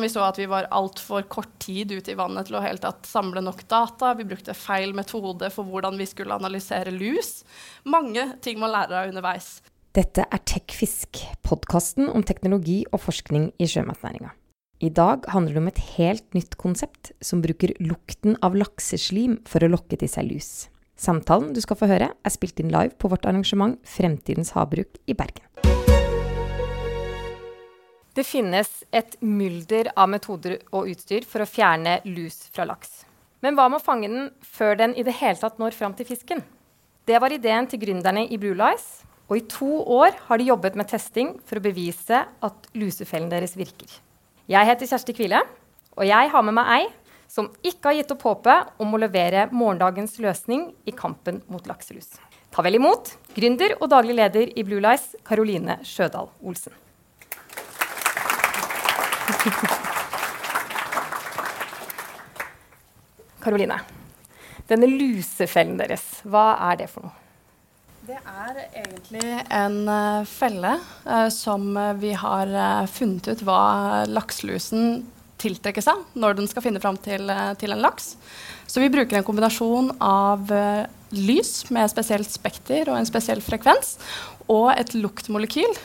Vi så at vi var altfor kort tid ute i vannet til å helt tatt samle nok data. Vi brukte feil metode for hvordan vi skulle analysere lus. Mange ting man lærer av underveis. Dette er TechFisk, podkasten om teknologi og forskning i sjømatnæringa. I dag handler det om et helt nytt konsept som bruker lukten av lakseslim for å lokke til seg lus. Samtalen du skal få høre, er spilt inn live på vårt arrangement Fremtidens havbruk i Bergen. Det finnes et mylder av metoder og utstyr for å fjerne lus fra laks. Men hva med å fange den før den i det hele tatt når fram til fisken? Det var ideen til gründerne i Blue Lice, og i to år har de jobbet med testing for å bevise at lusefellen deres virker. Jeg heter Kjersti Kvile, og jeg har med meg ei som ikke har gitt opp håpet om å levere morgendagens løsning i kampen mot lakselus. Ta vel imot gründer og daglig leder i Blue Lice, Karoline Sjødal Olsen. Karoline, denne lusefellen deres, hva er det for noe? Det er egentlig en uh, felle uh, som vi har funnet ut hva lakselusen tiltrekker seg når den skal finne fram til, til, en laks. Så vi bruker en kombinasjon av lys med spesielt spekter og en spesiell frekvens, og et luktmolekyl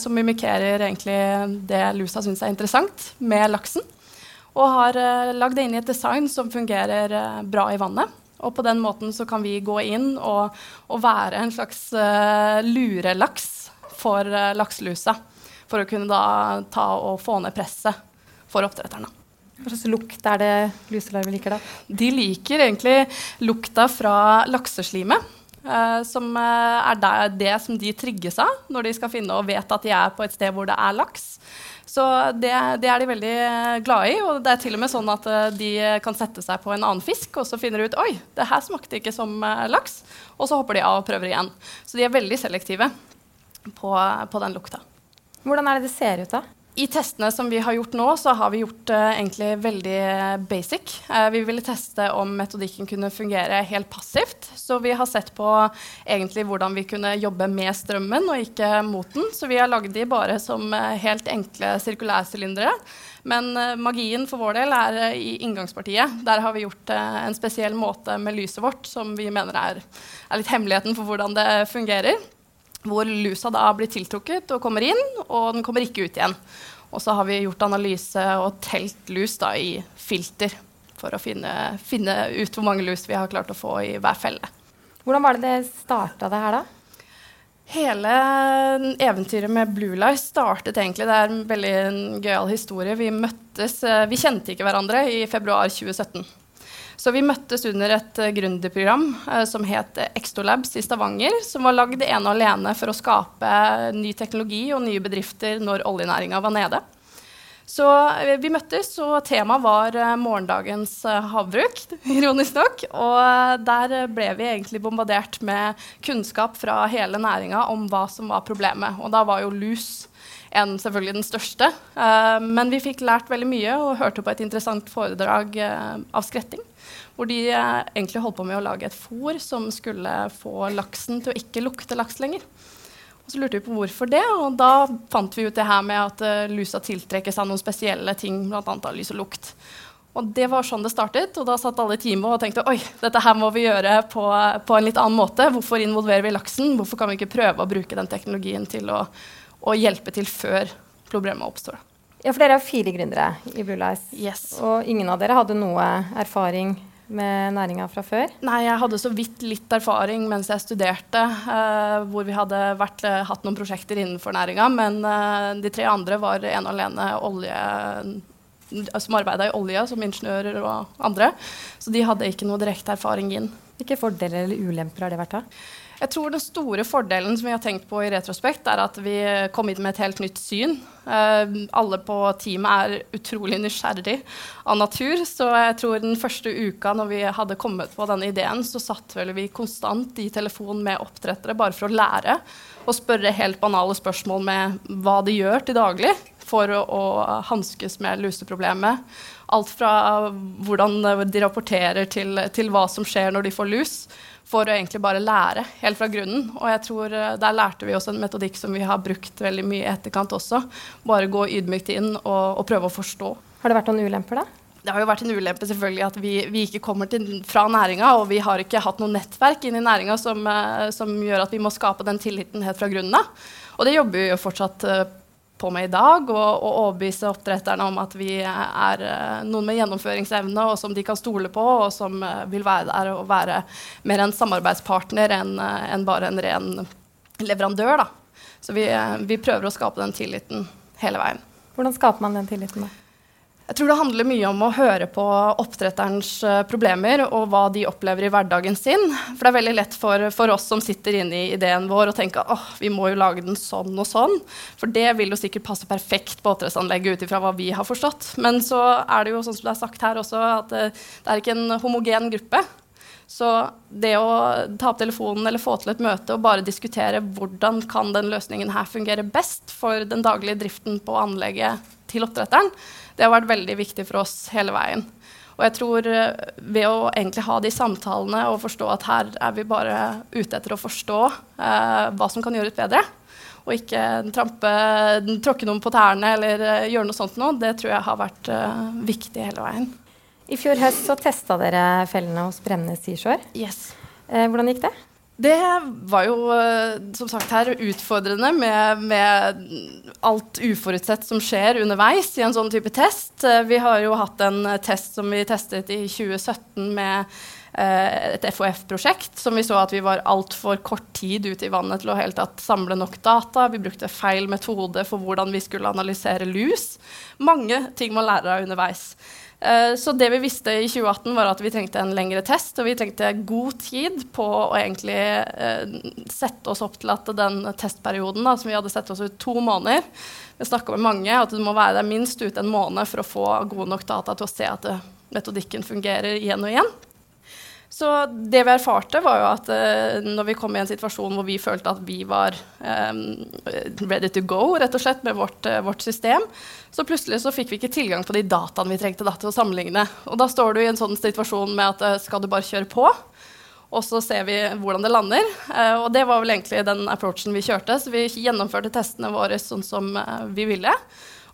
som mimikerer det lusa syns er interessant med laksen. Og har lagd det inn i et design som fungerer bra i vannet. Og på den måten så kan vi gå inn og, og være en slags eh, lurelaks for uh, lakselusa. For å kunne da ta og få ned presset for oppdretterne. Hva slags lukt er det luselarver liker, da? De liker egentlig lukta fra lakseslimet. Uh, som er det, som de trygges av når de skal finne og vet at de er på et sted hvor det er laks. Så det, det, er de veldig glade i. Og det er til og med sånn at eh, de kan sette seg på en annen fisk, og så finner de ut oi, det her smakte ikke som eh, laks. Og så hopper de av og prøver igjen. Så de er veldig selektive på, på den lukta. Hvordan er det det ser ut, da? I testene som vi har gjort nå, så har vi gjort uh, egentlig veldig basic. Uh, vi ville teste om metodikken kunne fungere helt passivt. Så vi har sett på egentlig hvordan vi kunne jobbe med strømmen og ikke mot den. Så vi har lagd de bare som uh, helt enkle sirkulærsylindere. Men magien for vår del er i inngangspartiet. Der har vi gjort en spesiell måte med lyset vårt som vi mener er, er litt hemmeligheten for hvordan det fungerer hvor lusa da blir tiltrukket og kommer inn, og den kommer ikke ut igjen. Og så har vi gjort analyse og telt lus da i filter for å finne, finne, ut hvor mange lus vi har klart å få i hver felle. Hvordan var det det starta det her, da? Hele eventyret med Blue Lice startet egentlig Det er en veldig gøyal historie. Vi møttes eh, Vi kjente ikke hverandre i februar 2017. Så vi møttes under et uh, gründerprogram uh, som het Extolabs i Stavanger, som var lagd ene og alene for å skape ny teknologi og nye bedrifter når oljenæringa var nede. Så vi møttes, og temaet var morgendagens havbruk, ironisk nok. Og der ble vi egentlig bombardert med kunnskap fra hele næringa om hva som var problemet. Og da var jo lus en selvfølgelig den største. Uh, men vi fikk lært veldig mye og hørte på et interessant foredrag uh, av Skretting. Hvor de uh, egentlig holdt på med å lage et fôr som skulle få laksen til å ikke lukte laks lenger. Og så lurte vi på hvorfor det, og da fant vi ut det her med at lusa tiltrekker av noen spesielle ting, bl.a. av lys og lukt. Og det var sånn det startet, og da satt alle i teamet og tenkte oi, dette her må vi gjøre på, på en litt annen måte. Hvorfor involverer vi laksen? Hvorfor kan vi ikke prøve å bruke den teknologien til å og hjelpe til før problemet oppstår. Ja, for Dere er fire gründere i Blue Lies. Yes. Og ingen av dere hadde noe erfaring med næringa fra før? Nei, jeg hadde så vidt litt erfaring mens jeg studerte, eh, hvor vi hadde vært, uh, hatt noen prosjekter innenfor næringa. Men eh, de tre andre var ene og alene olje, som arbeida i olje, som ingeniører og andre. Så de hadde ikke noe direkte erfaring inn. Hvilke fordeler eller ulemper har det vært da? Jeg tror den store fordelen som vi har tenkt på i retrospekt, er at vi kom inn med et helt nytt syn. Uh, alle på teamet er utrolig nysgjerrig av natur, så jeg tror den første uka når vi hadde kommet på denne ideen, så satt vel vi konstant i telefon med oppdrettere bare for å lære og spørre helt banale spørsmål med hva de gjør til daglig for å, å hanskes med luseproblemet. Alt fra hvordan de rapporterer til, til hva som skjer når de får lus for å egentlig bare lære helt fra grunnen. Og jeg tror eh, der lærte vi oss en metodikk som vi har brukt veldig mye i etterkant også. Bare gå ydmykt inn og, og prøve å forstå. Har det vært noen ulemper, da? Det har jo vært en ulempe selvfølgelig at vi, vi ikke kommer til, fra næringa, og vi har ikke hatt noe nettverk inn i næringa som, eh, som, gjør at vi må skape den tilliten helt fra grunnen av. Og det jobber vi jo fortsatt på med i dag, og, og overbevise oppdretterne om at vi er uh, noen med gjennomføringsevne, og som de kan stole på, og som uh, vil være der og være mer en samarbeidspartner enn en bare en ren leverandør. Da. Så vi, vi prøver å skape den tilliten hele veien. Hvordan skaper man den tilliten? da? Jeg tror det handler mye om å høre på oppdretterens eh, problemer og hva de opplever i hverdagen sin. For det er veldig lett for, for oss som sitter inne i ideen vår og tenker at vi må jo lage den sånn og sånn. For det vil jo sikkert passe perfekt på oppdrettsanlegget ut ifra hva vi har forstått. Men så er det jo sånn som det er sagt her også, at eh, det er ikke en homogen gruppe. Så det å ta opp telefonen eller få til et møte og bare diskutere hvordan kan den løsningen her fungere best for den daglige driften på anlegget til oppdretteren, det har vært veldig viktig for oss hele veien. Og jeg tror eh, ved å egentlig ha de samtalene og forstå at her er vi bare ute etter å forstå eh, hva som kan gjøres bedre, og ikke trampe, tråkke noen på tærne eller eh, gjøre noe sånt noe, det tror jeg har vært eh, viktig hele veien. I fjor høst så testa dere fellene hos Bremnes Seashore. Yes. Eh, hvordan gikk det? Det var jo eh, som sagt her utfordrende med, med, alt uforutsett som skjer underveis i en sånn type test. Eh, vi har jo hatt en test som vi testet i 2017 med eh, et FHF-prosjekt som vi så at vi var altfor kort tid ute i vannet til å helt tatt samle nok data. Vi brukte feil metode for hvordan vi skulle analysere lus. Mange ting man lærer av underveis. Eh, så det vi visste i 2018, var at vi trengte en lengre test, og vi trengte god tid på å egentlig uh, sette oss opp til at den testperioden da, som vi hadde sett oss ut to måneder Vi snakka med mange at du må være der minst ute en måned for å få gode nok data til å se at uh, metodikken fungerer igjen og igjen. Så det vi erfarte, var jo at uh, når vi kom i en situasjon hvor vi følte at vi var um, ready to go rett og slett med vårt, uh, vårt, system, så plutselig så fikk vi ikke tilgang på de dataene vi trengte da, til å sammenligne. Og da står du i en sånn situasjon med at uh, skal du bare kjøre på, og så ser vi hvordan det lander. og det var vel egentlig den approachen vi kjørte. Så vi gjennomførte testene våre sånn som vi ville.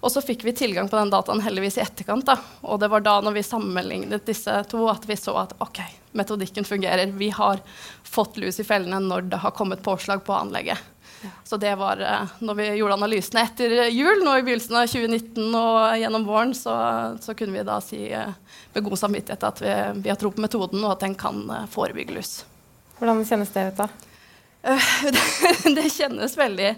Og så fikk vi tilgang på den dataen heldigvis i etterkant. Da. Og det var da når vi sammenlignet disse to, at vi så at ok, metodikken fungerer. Vi har fått lus i fellene når det har kommet påslag på anlegget. Ja. Så det var uh, når vi gjorde analysene etter jul, nå i begynnelsen av 2019 og gjennom våren, så, så kunne vi da si uh, med god samvittighet at vi, vi, har tro på metoden, og at den kan uh, forebygge lus. Hvordan kjennes det ut, da? det kjennes veldig,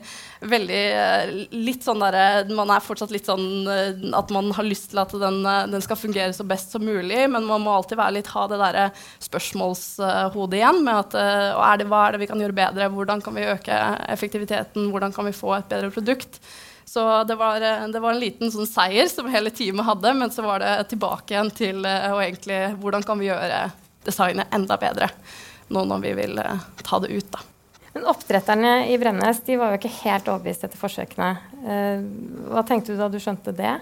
veldig eh, litt sånn derre Man er fortsatt litt sånn eh, at man har lyst til at den, eh, den, skal fungere så best som mulig, men man må alltid være litt, ha det derre spørsmålshodet igjen med at er det, hva er det vi kan gjøre bedre, hvordan kan vi øke effektiviteten, hvordan kan vi få et bedre produkt. Så det var, det var en liten sånn seier som hele teamet hadde, men så var det tilbake igjen til egentlig hvordan kan vi gjøre designet enda bedre nå når vi vil ta det ut, da. Men oppdretterne i Bremnes de var jo ikke helt overbevist etter forsøkene. Eh, hva tenkte du da du skjønte det?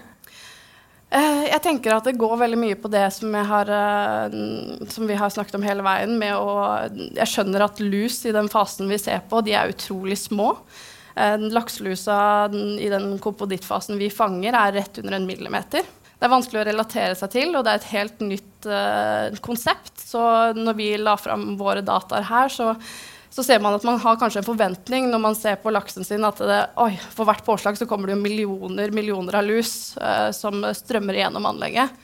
Eh, jeg tenker at det går veldig mye på det som, har, eh, som, vi har snakket om hele veien. Med å, jeg skjønner at lus i den fasen vi ser på, de er utrolig små. Lakselusa i den kompodittfasen vi fanger, er rett under en millimeter. Det er vanskelig å relatere seg til, og det er et helt nytt konsept. Så når vi la fram våre dataer her, så så ser man at man har kanskje en forventning når man ser på laksen sin at det, oi, for hvert påslag så kommer det jo millioner millioner av lus eh, som strømmer gjennom anlegget.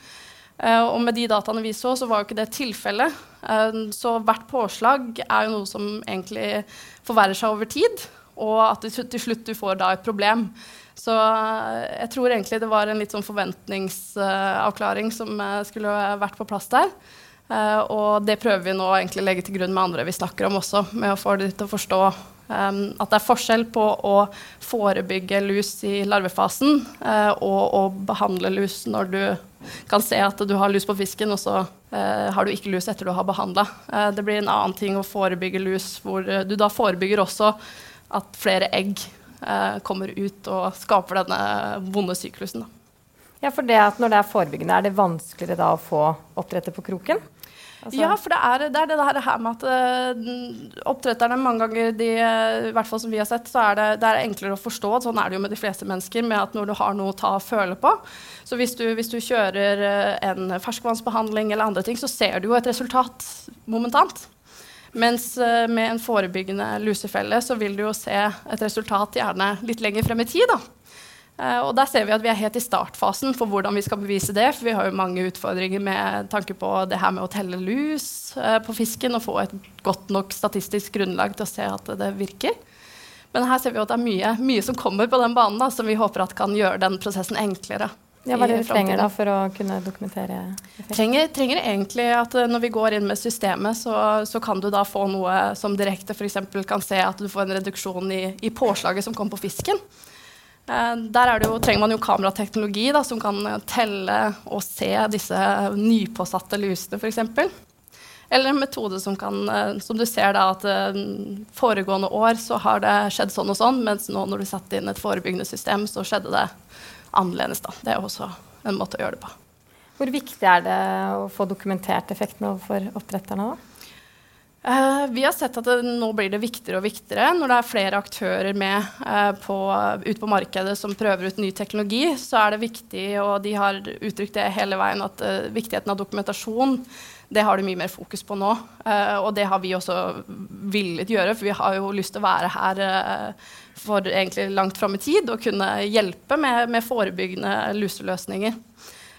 Eh, og med de dataene vi så, så var jo ikke det tilfellet. Eh, så hvert påslag er jo noe som egentlig forverrer seg over tid, og at du, til slutt du får da et problem. Så jeg tror egentlig det var en litt sånn forventningsavklaring som skulle vært på plass der. Uh, og det prøver vi nå egentlig legge til grunn med andre vi snakker om også, med å få de til å forstå um, at det er forskjell på å forebygge lus i larvefasen uh, og å behandle lus når du kan se at du har lus på fisken, og så uh, har du ikke lus etter du har behandla. det blir en annen ting å forebygge lus, hvor du da forebygger også at flere egg kommer ut og skaper denne vonde syklusen. Da. Ja, for det at Når det er forebyggende, er det vanskeligere da å få oppdrettet på kroken? Altså. Ja, for det er, det er, det her med at uh, oppdretterne mange ganger, de, i hvert fall som vi har sett, så er det, det er enklere å forstå. Sånn er det jo med de fleste mennesker, med at når du har noe å ta og føle på Så hvis du, hvis du kjører uh, en ferskvannsbehandling eller andre ting, så ser du jo et resultat momentant. Mens med en forebyggende lusefelle så vil du jo se et resultat gjerne litt lenger frem i tid. da. Uh, og der ser vi at vi er helt i startfasen for hvordan vi skal bevise det. For vi har jo mange utfordringer med tanke på det her med å telle lus uh, på fisken og få et godt nok statistisk grunnlag til å se at det virker. Men her ser vi at det er mye, mye som kommer på den banen da, som vi håper at kan gjøre den prosessen enklere. Ja, hva er dere trenger da for å kunne dokumentere effekt? Trenger, trenger egentlig at uh, når vi går inn med systemet, så, så kan du da få noe som direkte f.eks. kan se at du får en reduksjon i, i påslaget som kom på fisken. Eh, der jo, trenger man jo kamerateknologi da, som kan telle og se disse nypåsatte lusene, f.eks. Eller en metode som kan eh, Som du ser da at eh, foregående år så har det skjedd sånn og sånn, mens nå når du satte inn et forebyggende system, så skjedde det annerledes. da. Det er også en måte å gjøre det på. Hvor viktig er det å få dokumentert effekten overfor oppdretterne? da? Uh, vi har sett at det, nå blir det viktigere og viktigere når det er flere aktører med uh, på, ut på markedet som prøver ut ny teknologi. Så er det viktig, og de har uttrykt det hele veien, at uh, viktigheten av dokumentasjon det har de mye mer fokus på nå. og det har vi også villet gjøre, for vi har jo lyst til å være her for egentlig langt fram i tid og kunne hjelpe med, med forebyggende luseløsninger.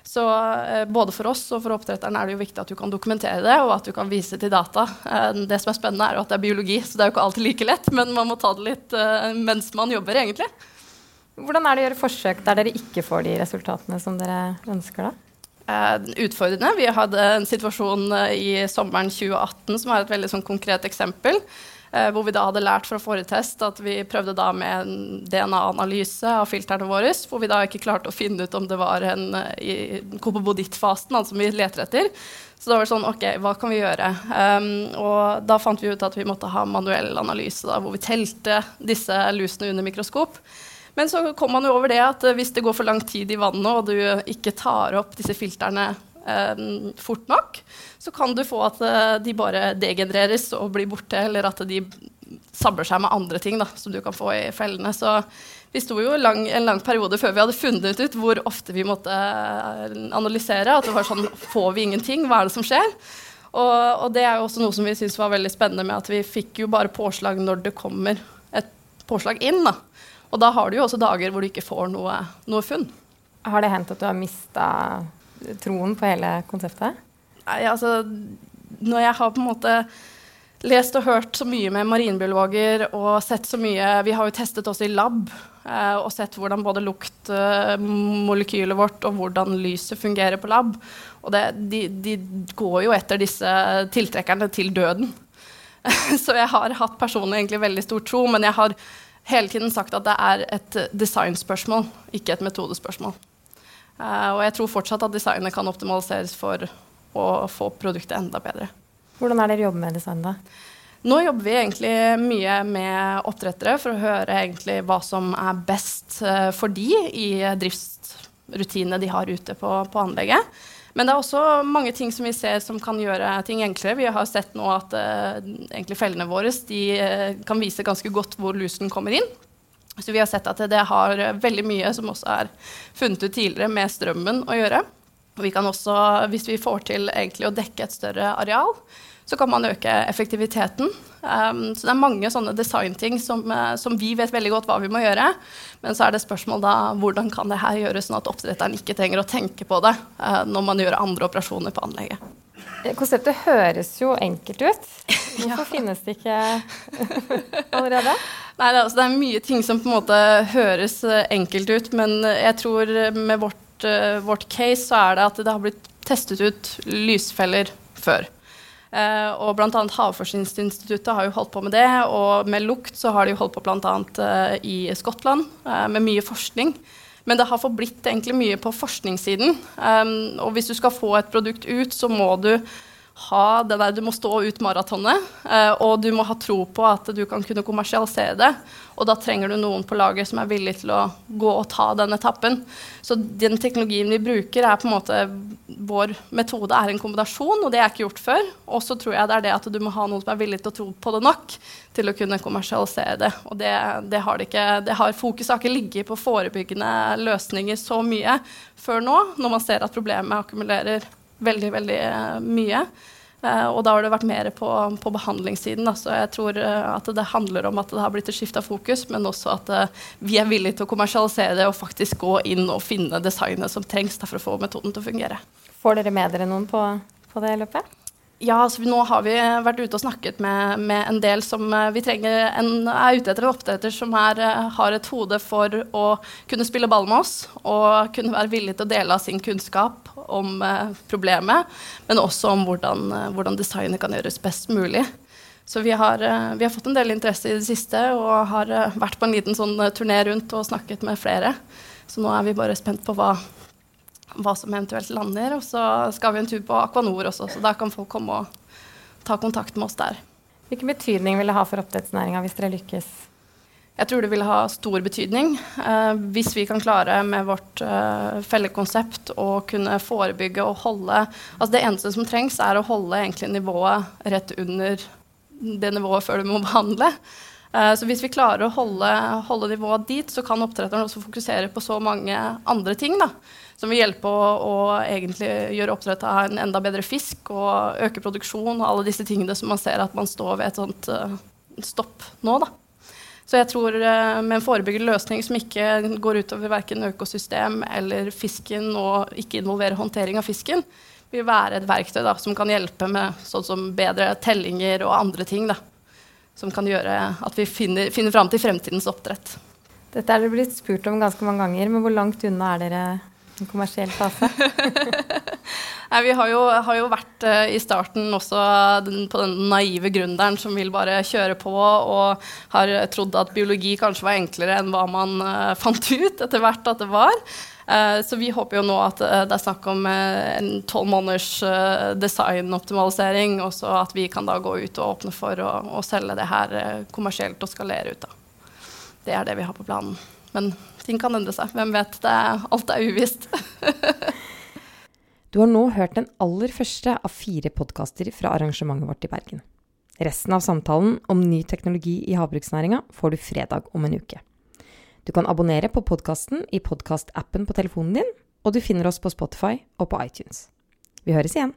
Så eh, både for oss og for oppdretteren er det jo viktig at du kan dokumentere det, og at du kan vise til data. Eh, det som er spennende, er jo at det er biologi, så det er jo ikke alltid like lett, men man må ta det litt eh, mens man jobber, egentlig. Hvordan er det å gjøre forsøk der dere ikke får de resultatene som dere ønsker, da? Utfordrende. Vi hadde en situasjon i sommeren 2018 som er et veldig sånn, konkret eksempel. Eh, hvor vi da hadde lært fra forrige test at vi prøvde da med en DNA-analyse av filtrene våre, hvor vi da ikke klarte å finne ut om det var en eh, i kopobodittfasen, altså som vi leter etter. Så da var det sånn, OK, hva kan vi gjøre? Um, og da fant vi ut at vi måtte ha manuell analyse, da, hvor vi telte disse lusene under mikroskop. Men så kom man jo over det at hvis det går for lang tid i vannet, og du ikke tar opp disse filtrene um, fort nok, så kan du få at uh, de bare degenereres og blir borte, eller at de sabler seg med andre ting da, som du kan få i fellene. Så vi sto jo lang, en lang periode før vi hadde funnet ut hvor ofte vi måtte eh, analysere. At det var sånn Får vi ingenting? Hva er det som skjer? Og, og det er jo også noe som vi syntes var veldig spennende med at vi fikk jo bare påslag når det kommer et påslag inn. da. Og da har du jo også dager hvor du ikke får noe, noe funn. Har det hendt at du har mista troen på hele konseptet? Nei, altså Når jeg har på en måte lest og hørt så mye med marinbiologer og sett så mye Vi har jo testet oss i lab eh, og sett hvordan både luktmolekylet eh, vårt og hvordan lyset fungerer på lab. Og det, de, de, går jo etter disse tiltrekkerne til døden. så jeg har hatt personlig egentlig veldig stor tro, men jeg har hele tiden sagt at det er et designspørsmål, ikke et metodespørsmål. Uh, og jeg tror fortsatt at designet kan optimaliseres for å få produktet enda bedre. Hvordan er det dere jobber med design, da? Nå jobber vi egentlig mye med oppdrettere for å høre egentlig hva som er best uh, for de i driftsrutinene de har ute på, på, anlegget. Men det er også mange ting som vi ser som kan gjøre ting enklere. Vi har sett nå at uh, fellene våre de, kan vise ganske godt hvor lusen kommer inn. Så vi har sett at det har veldig mye som også er funnet ut tidligere med strømmen å gjøre. Og vi kan også, hvis vi får til å dekke et større areal, så kan man øke effektiviteten. Um, så det er mange sånne designting som, uh, som, vi vet veldig godt hva vi må gjøre. Men så er det spørsmål da hvordan kan det her gjøres sånn at oppdretteren ikke trenger å tenke på det uh, når man gjør andre operasjoner på anlegget. Konseptet høres jo enkelt ut. Hvorfor ja. finnes det ikke allerede? Nei, det er, altså, det er, mye ting som på en måte høres eh, enkelt ut, men jeg tror med vårt, vårt case så er det at det har blitt testet ut lysfeller før. Uh, og bl.a. Havforskningsinstituttet har jo holdt på med det. Og med lukt så har de holdt på bl.a. Uh, i Skottland uh, med mye forskning. Men det har forblitt egentlig mye på forskningssiden. Um, og hvis du skal få et produkt ut, så må du ha det der Du må stå ut maratonet, eh, og du må ha tro på at du kan kunne kommersialisere det. Og da trenger du noen på laget som er villig til å gå og ta den etappen. Så den teknologien vi bruker, er på en måte Vår metode er en kombinasjon, og det er ikke gjort før. Og så tror jeg det er det at du må ha noen som er villig til å tro på det nok til å kunne kommersialisere det. Og det, det har det har Fokuset ikke ligget på forebyggende løsninger så mye før nå, når man ser at problemet akkumulerer veldig, veldig mye. Uh, og da har det vært mer på, på behandlingssiden. Da. Så jeg tror uh, at det handler om at det har blitt et skifte fokus, men også at vi er villige til å kommersialisere det og faktisk gå inn og finne designet som trengs for å få metoden til å fungere. Får dere med dere noen på, på det løpet? Ja, altså nå har vi vært ute og snakket med, med en del som uh, vi trenger en, er ute etter en oppdretter som er, uh, har et hode for å kunne spille ball med oss og kunne være villig til å dele av sin kunnskap om eh, problemet, men også om hvordan, hvordan, designet kan gjøres best mulig. Så vi har, vi har, fått en del interesse i det siste og har vært på en liten sånn turné rundt og snakket med flere. Så nå er vi bare spent på hva, hva som eventuelt lander. Og så skal vi en tur på Aquanor også, så da kan folk komme og ta kontakt med oss der. Hvilken betydning vil det ha for oppdrettsnæringa hvis dere lykkes? Jeg tror det vil ha stor betydning. Eh, hvis vi kan klare med vårt eh, fellekonsept å kunne forebygge og holde altså Det eneste som trengs, er å holde egentlig nivået rett under det nivået før du må behandle. Eh, så hvis vi klarer å holde, holde nivået dit, så kan oppdretteren også fokusere på så mange andre ting. Da som vil hjelpe å, å egentlig gjøre oppdrett av en enda bedre fisk og øke produksjon og alle disse tingene som man ser at man står ved et sånt uh, stopp nå. da. Så jeg tror uh, med en forebyggende løsning som ikke går utover verken økosystem eller fisken, og ikke involverer håndtering av fisken, vil være et verktøy da, som kan hjelpe med sånn som bedre tellinger og andre ting. da, Som kan gjøre at vi finner, finner fram til fremtidens oppdrett. Dette er det blitt spurt om ganske mange ganger, men hvor langt unna er dere en kommersiell fase? Nei, vi har jo, har jo vært uh, i starten også den, på den naive gründeren som vil bare kjøre på, og har trodd at biologi kanskje var enklere enn hva man uh, fant ut etter hvert at det var. Uh, så vi håper jo nå at det er snakk om en tolv måneders designoptimalisering, og så at vi kan da gå ut og åpne for å, å selge det her kommersielt og skalere ut. da. Det er det vi har på planen. Men ting kan endre seg. Hvem vet? Er, alt er uvisst. du har nå hørt den aller første av fire podkaster fra arrangementet vårt i Bergen. Resten av samtalen om ny teknologi i havbruksnæringa får du fredag om en uke. Du kan abonnere på podkasten i podkastappen på telefonen din, og du finner oss på Spotify og på iTunes. Vi høres igjen!